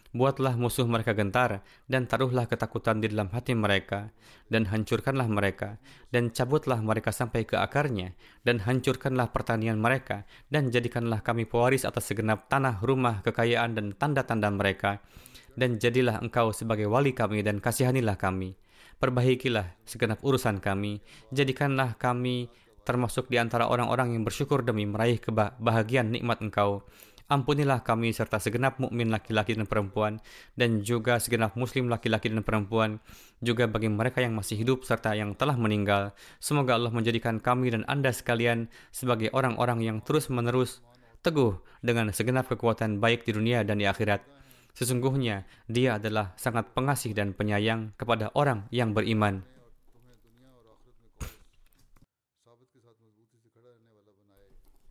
Buatlah musuh mereka gentar, dan taruhlah ketakutan di dalam hati mereka, dan hancurkanlah mereka, dan cabutlah mereka sampai ke akarnya, dan hancurkanlah pertanian mereka, dan jadikanlah kami pewaris atas segenap tanah, rumah, kekayaan, dan tanda-tanda mereka, dan jadilah engkau sebagai wali kami dan kasihanilah kami. Perbaikilah segenap urusan kami, jadikanlah kami termasuk di antara orang-orang yang bersyukur demi meraih kebahagiaan nikmat engkau Ampunilah kami serta segenap mukmin laki-laki dan perempuan dan juga segenap muslim laki-laki dan perempuan juga bagi mereka yang masih hidup serta yang telah meninggal. Semoga Allah menjadikan kami dan Anda sekalian sebagai orang-orang yang terus-menerus teguh dengan segenap kekuatan baik di dunia dan di akhirat. Sesungguhnya dia adalah sangat pengasih dan penyayang kepada orang yang beriman.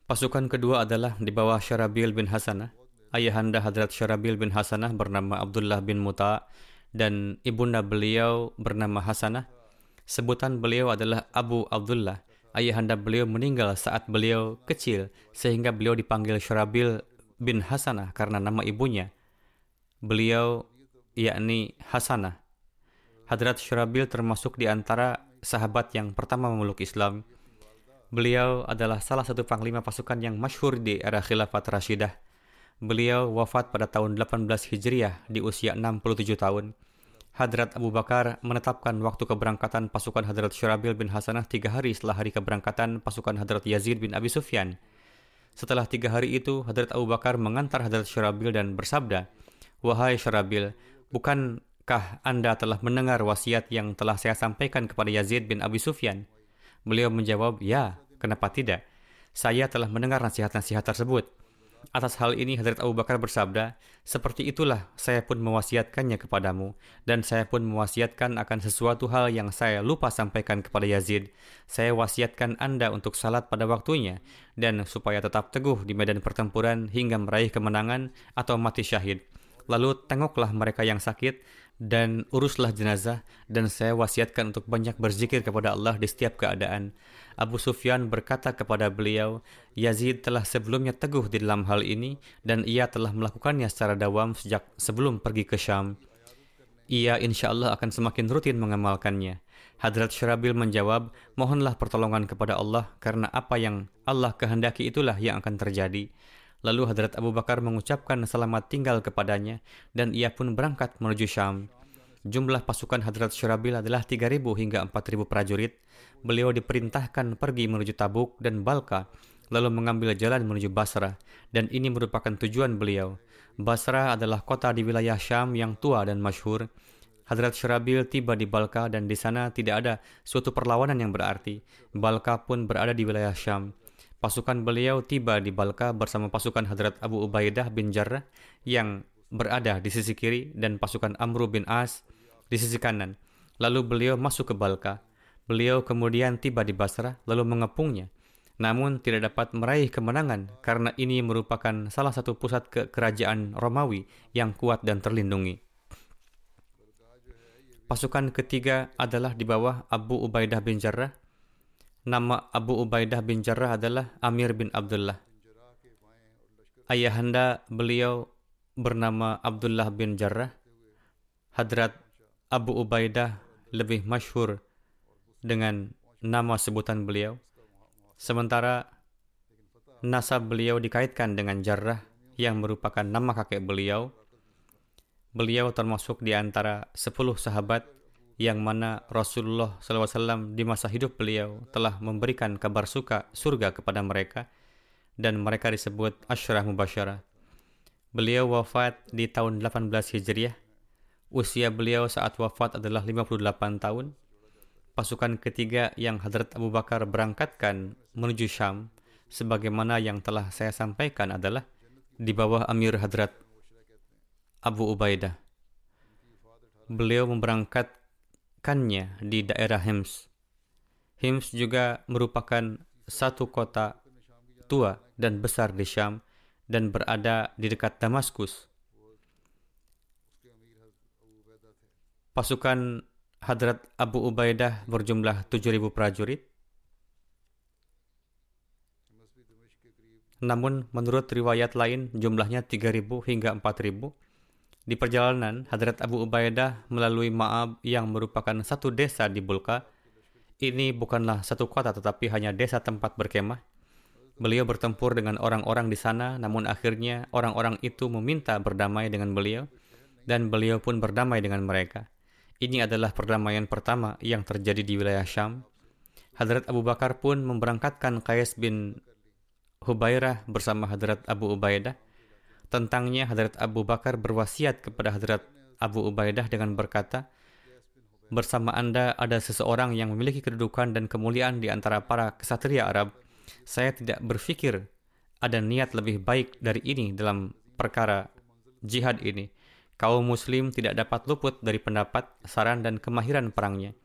Pasukan kedua adalah di bawah Syarabil bin Hasanah. Ayahanda Hadrat Syarabil bin Hasanah bernama Abdullah bin Muta dan ibunda beliau bernama Hasanah. Sebutan beliau adalah Abu Abdullah. Ayahanda beliau meninggal saat beliau kecil sehingga beliau dipanggil Syarabil bin Hasanah karena nama ibunya. Beliau yakni Hasanah. Hadrat Syarabil termasuk di antara sahabat yang pertama memeluk Islam Beliau adalah salah satu panglima pasukan yang masyhur di era khilafat Rashidah. Beliau wafat pada tahun 18 Hijriah di usia 67 tahun. Hadrat Abu Bakar menetapkan waktu keberangkatan pasukan Hadrat Syurabil bin Hasanah tiga hari setelah hari keberangkatan pasukan Hadrat Yazid bin Abi Sufyan. Setelah tiga hari itu, Hadrat Abu Bakar mengantar Hadrat Syurabil dan bersabda, Wahai Syurabil, bukankah Anda telah mendengar wasiat yang telah saya sampaikan kepada Yazid bin Abi Sufyan? Beliau menjawab, ya, kenapa tidak? Saya telah mendengar nasihat-nasihat tersebut. Atas hal ini Hadrat Abu Bakar bersabda, seperti itulah saya pun mewasiatkannya kepadamu, dan saya pun mewasiatkan akan sesuatu hal yang saya lupa sampaikan kepada Yazid. Saya wasiatkan Anda untuk salat pada waktunya, dan supaya tetap teguh di medan pertempuran hingga meraih kemenangan atau mati syahid. Lalu tengoklah mereka yang sakit, dan uruslah jenazah dan saya wasiatkan untuk banyak berzikir kepada Allah di setiap keadaan. Abu Sufyan berkata kepada beliau, Yazid telah sebelumnya teguh di dalam hal ini dan ia telah melakukannya secara dawam sejak sebelum pergi ke Syam. Ia insya Allah akan semakin rutin mengamalkannya. Hadrat Syarabil menjawab, mohonlah pertolongan kepada Allah karena apa yang Allah kehendaki itulah yang akan terjadi. Lalu Hadrat Abu Bakar mengucapkan selamat tinggal kepadanya dan ia pun berangkat menuju Syam. Jumlah pasukan Hadrat Syurabil adalah 3.000 hingga 4.000 prajurit. Beliau diperintahkan pergi menuju Tabuk dan Balka, lalu mengambil jalan menuju Basra, dan ini merupakan tujuan beliau. Basra adalah kota di wilayah Syam yang tua dan masyhur. Hadrat Syurabil tiba di Balka dan di sana tidak ada suatu perlawanan yang berarti. Balka pun berada di wilayah Syam. Pasukan beliau tiba di Balka bersama pasukan Hadrat Abu Ubaidah bin Jarrah yang berada di sisi kiri dan pasukan Amru bin As di sisi kanan. Lalu beliau masuk ke Balka. Beliau kemudian tiba di Basrah lalu mengepungnya. Namun tidak dapat meraih kemenangan karena ini merupakan salah satu pusat ke kerajaan Romawi yang kuat dan terlindungi. Pasukan ketiga adalah di bawah Abu Ubaidah bin Jarrah Nama Abu Ubaidah bin Jarrah adalah Amir bin Abdullah. Ayahanda beliau bernama Abdullah bin Jarrah. Hadrat Abu Ubaidah lebih masyhur dengan nama sebutan beliau. Sementara nasab beliau dikaitkan dengan Jarrah yang merupakan nama kakek beliau. Beliau termasuk di antara sepuluh sahabat yang mana Rasulullah SAW di masa hidup beliau telah memberikan kabar suka surga kepada mereka dan mereka disebut Ashrah Mubasyarah. Beliau wafat di tahun 18 Hijriah. Usia beliau saat wafat adalah 58 tahun. Pasukan ketiga yang Hadrat Abu Bakar berangkatkan menuju Syam sebagaimana yang telah saya sampaikan adalah di bawah Amir Hadrat Abu Ubaidah. Beliau di daerah Hims. Hims juga merupakan satu kota tua dan besar di Syam dan berada di dekat Damaskus. Pasukan Hadrat Abu Ubaidah berjumlah 7.000 prajurit. Namun menurut riwayat lain jumlahnya 3.000 hingga 4.000. Di perjalanan, Hadrat Abu Ubaidah melalui Ma'ab yang merupakan satu desa di Bulka. Ini bukanlah satu kota tetapi hanya desa tempat berkemah. Beliau bertempur dengan orang-orang di sana, namun akhirnya orang-orang itu meminta berdamai dengan beliau, dan beliau pun berdamai dengan mereka. Ini adalah perdamaian pertama yang terjadi di wilayah Syam. Hadrat Abu Bakar pun memberangkatkan Qais bin Hubairah bersama Hadrat Abu Ubaidah. Tentangnya Hadrat Abu Bakar berwasiat kepada Hadrat Abu Ubaidah dengan berkata, Bersama Anda ada seseorang yang memiliki kedudukan dan kemuliaan di antara para kesatria Arab. Saya tidak berpikir ada niat lebih baik dari ini dalam perkara jihad ini kaum muslim tidak dapat luput dari pendapat, saran, dan kemahiran perangnya.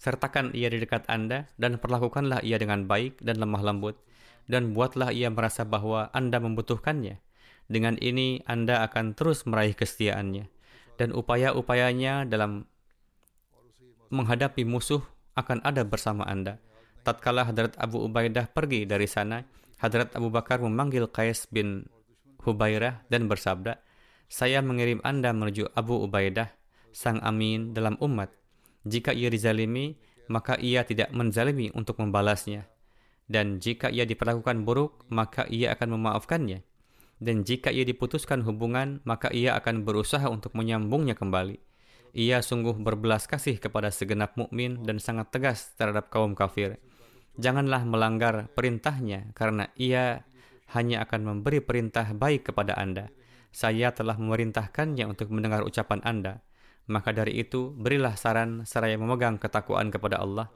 Sertakan ia di dekat Anda dan perlakukanlah ia dengan baik dan lemah lembut, dan buatlah ia merasa bahwa Anda membutuhkannya. Dengan ini Anda akan terus meraih kesetiaannya, dan upaya-upayanya dalam menghadapi musuh akan ada bersama Anda. Tatkala Hadrat Abu Ubaidah pergi dari sana, Hadrat Abu Bakar memanggil Qais bin Hubairah dan bersabda, saya mengirim Anda menuju Abu Ubaidah, sang amin dalam umat. Jika ia dizalimi, maka ia tidak menzalimi untuk membalasnya. Dan jika ia diperlakukan buruk, maka ia akan memaafkannya. Dan jika ia diputuskan hubungan, maka ia akan berusaha untuk menyambungnya kembali. Ia sungguh berbelas kasih kepada segenap mukmin dan sangat tegas terhadap kaum kafir. Janganlah melanggar perintahnya, karena ia hanya akan memberi perintah baik kepada Anda saya telah memerintahkannya untuk mendengar ucapan Anda. Maka dari itu, berilah saran seraya memegang ketakwaan kepada Allah.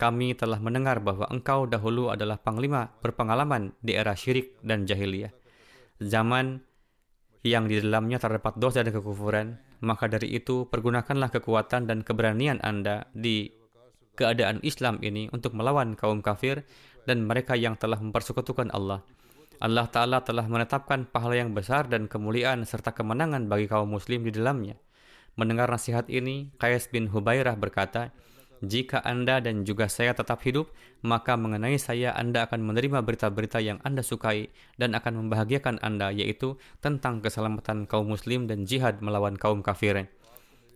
Kami telah mendengar bahwa engkau dahulu adalah panglima berpengalaman di era syirik dan jahiliyah. Zaman yang di dalamnya terdapat dosa dan kekufuran, maka dari itu pergunakanlah kekuatan dan keberanian Anda di keadaan Islam ini untuk melawan kaum kafir dan mereka yang telah mempersekutukan Allah. Allah Ta'ala telah menetapkan pahala yang besar dan kemuliaan serta kemenangan bagi kaum muslim di dalamnya. Mendengar nasihat ini, Qais bin Hubairah berkata, jika Anda dan juga saya tetap hidup, maka mengenai saya Anda akan menerima berita-berita yang Anda sukai dan akan membahagiakan Anda, yaitu tentang keselamatan kaum muslim dan jihad melawan kaum kafir.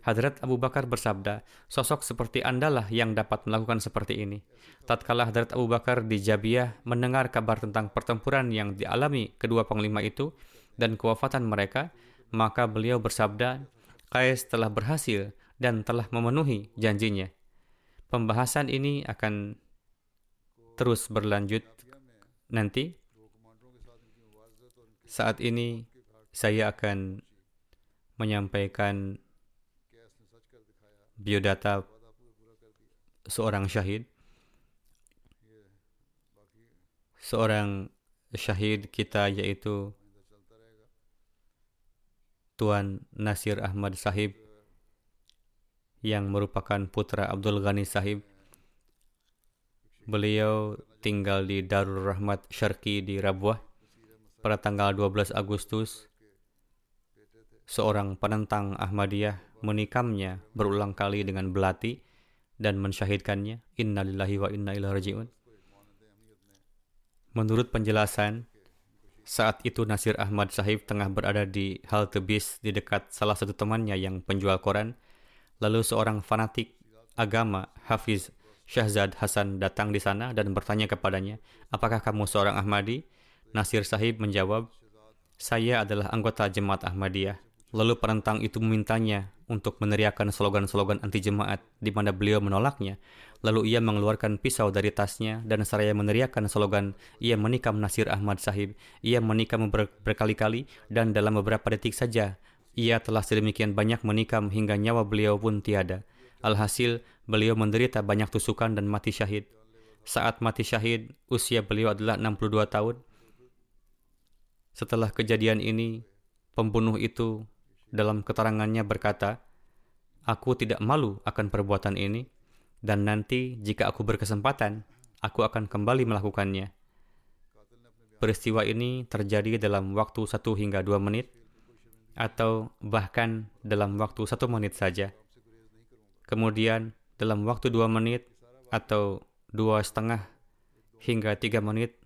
Hadrat Abu Bakar bersabda, sosok seperti Andalah yang dapat melakukan seperti ini. Tatkala Hadrat Abu Bakar di Jabiyah mendengar kabar tentang pertempuran yang dialami kedua panglima itu dan kewafatan mereka, maka beliau bersabda, Qais telah berhasil dan telah memenuhi janjinya. Pembahasan ini akan terus berlanjut nanti. Saat ini saya akan menyampaikan biodata seorang syahid. Seorang syahid kita yaitu Tuan Nasir Ahmad Sahib yang merupakan putra Abdul Ghani Sahib. Beliau tinggal di Darul Rahmat Syarki di Rabuah pada tanggal 12 Agustus. Seorang penentang Ahmadiyah menikamnya berulang kali dengan belati dan mensyahidkannya. Innalillahi wa inna ilaihi rajiun. Menurut penjelasan, saat itu Nasir Ahmad Sahib tengah berada di halte bis di dekat salah satu temannya yang penjual koran. Lalu seorang fanatik agama Hafiz Syahzad Hasan datang di sana dan bertanya kepadanya, apakah kamu seorang Ahmadi? Nasir Sahib menjawab, saya adalah anggota jemaat Ahmadiyah. Lalu penentang itu memintanya untuk meneriakkan slogan-slogan anti jemaat di mana beliau menolaknya. Lalu ia mengeluarkan pisau dari tasnya dan seraya meneriakkan slogan ia menikam Nasir Ahmad Sahib. Ia menikam ber berkali-kali dan dalam beberapa detik saja ia telah sedemikian banyak menikam hingga nyawa beliau pun tiada. Alhasil, beliau menderita banyak tusukan dan mati syahid. Saat mati syahid, usia beliau adalah 62 tahun. Setelah kejadian ini, pembunuh itu dalam keterangannya berkata, Aku tidak malu akan perbuatan ini, dan nanti jika aku berkesempatan, aku akan kembali melakukannya. Peristiwa ini terjadi dalam waktu satu hingga dua menit, atau bahkan dalam waktu satu menit saja. Kemudian dalam waktu dua menit atau dua setengah hingga tiga menit,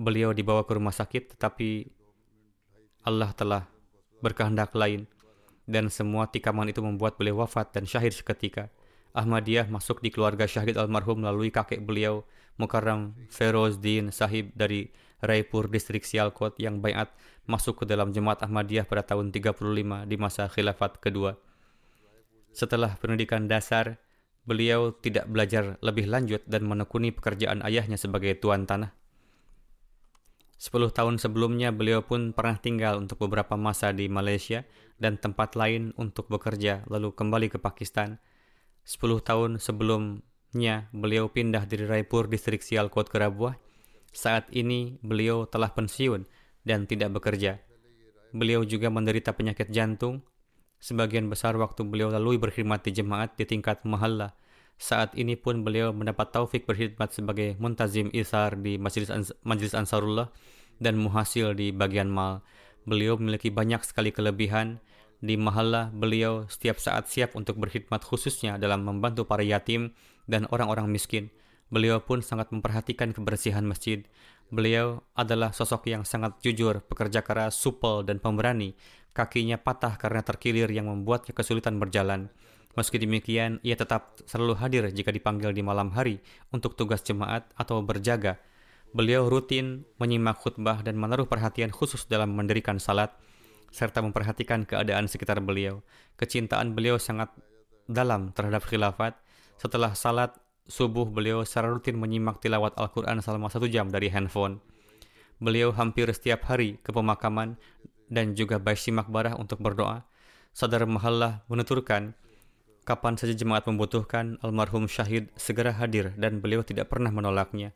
beliau dibawa ke rumah sakit, tetapi Allah telah berkehendak lain dan semua tikaman itu membuat beliau wafat dan syahid seketika. Ahmadiyah masuk di keluarga syahid almarhum melalui kakek beliau, Mukarram Ferozdin Sahib dari Raipur distrik Sialkot yang bayat masuk ke dalam jemaat Ahmadiyah pada tahun 35 di masa khilafat kedua. Setelah pendidikan dasar, beliau tidak belajar lebih lanjut dan menekuni pekerjaan ayahnya sebagai tuan tanah. Sepuluh tahun sebelumnya beliau pun pernah tinggal untuk beberapa masa di Malaysia dan tempat lain untuk bekerja lalu kembali ke Pakistan. Sepuluh tahun sebelumnya beliau pindah dari Raipur distrik Sialkot ke Rabuah. Saat ini beliau telah pensiun dan tidak bekerja. Beliau juga menderita penyakit jantung. Sebagian besar waktu beliau lalui berkhidmat di jemaat di tingkat mahalla. Saat ini pun beliau mendapat taufik berkhidmat sebagai muntazim isar di Majlis Ansarullah dan muhasil di bagian mal. Beliau memiliki banyak sekali kelebihan. Di mahala, beliau setiap saat siap untuk berkhidmat khususnya dalam membantu para yatim dan orang-orang miskin. Beliau pun sangat memperhatikan kebersihan masjid. Beliau adalah sosok yang sangat jujur, pekerja keras, supel, dan pemberani. Kakinya patah karena terkilir yang membuatnya kesulitan berjalan. Meski demikian, ia tetap selalu hadir jika dipanggil di malam hari untuk tugas jemaat atau berjaga Beliau rutin menyimak khutbah dan menaruh perhatian khusus dalam mendirikan salat, serta memperhatikan keadaan sekitar beliau. Kecintaan beliau sangat dalam terhadap khilafat. Setelah salat subuh, beliau secara rutin menyimak tilawat Al-Quran selama satu jam dari handphone. Beliau hampir setiap hari ke pemakaman dan juga baisi makbarah untuk berdoa. Sadar Mahallah menuturkan, kapan saja jemaat membutuhkan, almarhum syahid segera hadir dan beliau tidak pernah menolaknya.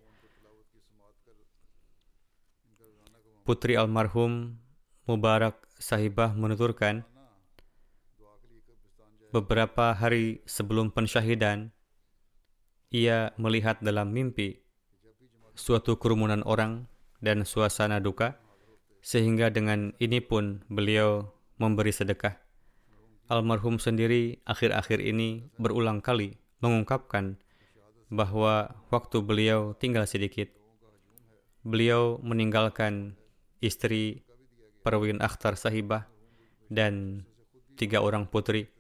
Putri almarhum Mubarak Sahibah menuturkan, beberapa hari sebelum pensyahidan, ia melihat dalam mimpi suatu kerumunan orang dan suasana duka, sehingga dengan ini pun beliau memberi sedekah. Almarhum sendiri akhir-akhir ini berulang kali mengungkapkan bahwa waktu beliau tinggal sedikit. Beliau meninggalkan istri Perwin Akhtar Sahibah, dan tiga orang putri.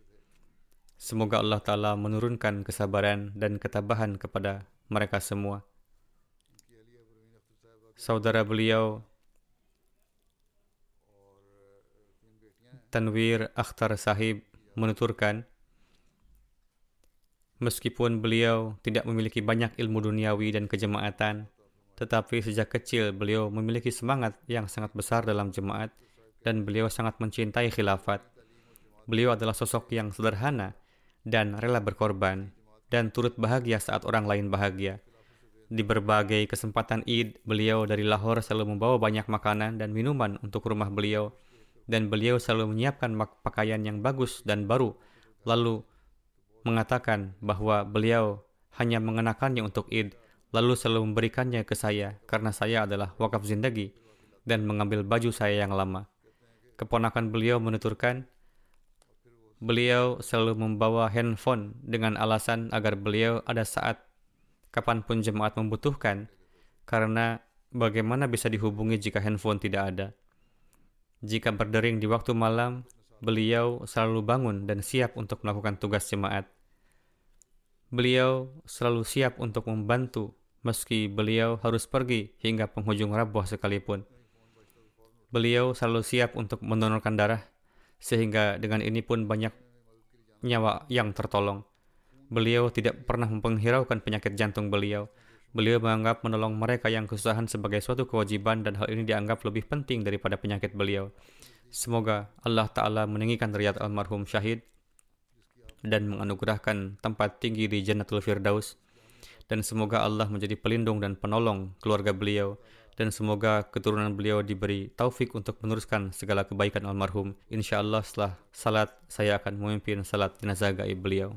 Semoga Allah Ta'ala menurunkan kesabaran dan ketabahan kepada mereka semua. Saudara beliau, Tanwir Akhtar Sahib menuturkan, meskipun beliau tidak memiliki banyak ilmu duniawi dan kejemaatan, tetapi sejak kecil beliau memiliki semangat yang sangat besar dalam jemaat dan beliau sangat mencintai khilafat. Beliau adalah sosok yang sederhana dan rela berkorban dan turut bahagia saat orang lain bahagia. Di berbagai kesempatan Id, beliau dari Lahore selalu membawa banyak makanan dan minuman untuk rumah beliau dan beliau selalu menyiapkan pakaian yang bagus dan baru lalu mengatakan bahwa beliau hanya mengenakannya untuk Id lalu selalu memberikannya ke saya karena saya adalah wakaf zindagi dan mengambil baju saya yang lama. Keponakan beliau menuturkan, beliau selalu membawa handphone dengan alasan agar beliau ada saat kapan pun jemaat membutuhkan, karena bagaimana bisa dihubungi jika handphone tidak ada. Jika berdering di waktu malam, beliau selalu bangun dan siap untuk melakukan tugas jemaat. Beliau selalu siap untuk membantu meski beliau harus pergi hingga penghujung Rabuah sekalipun. Beliau selalu siap untuk mendonorkan darah, sehingga dengan ini pun banyak nyawa yang tertolong. Beliau tidak pernah menghiraukan penyakit jantung beliau. Beliau menganggap menolong mereka yang kesusahan sebagai suatu kewajiban dan hal ini dianggap lebih penting daripada penyakit beliau. Semoga Allah Ta'ala meninggikan riat almarhum syahid dan menganugerahkan tempat tinggi di Jannatul Firdaus. dan semoga Allah menjadi pelindung dan penolong keluarga beliau dan semoga keturunan beliau diberi taufik untuk meneruskan segala kebaikan almarhum. Insyaallah setelah salat saya akan memimpin salat jenazah gaib beliau.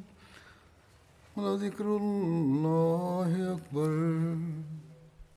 ولذكر الله أكبر.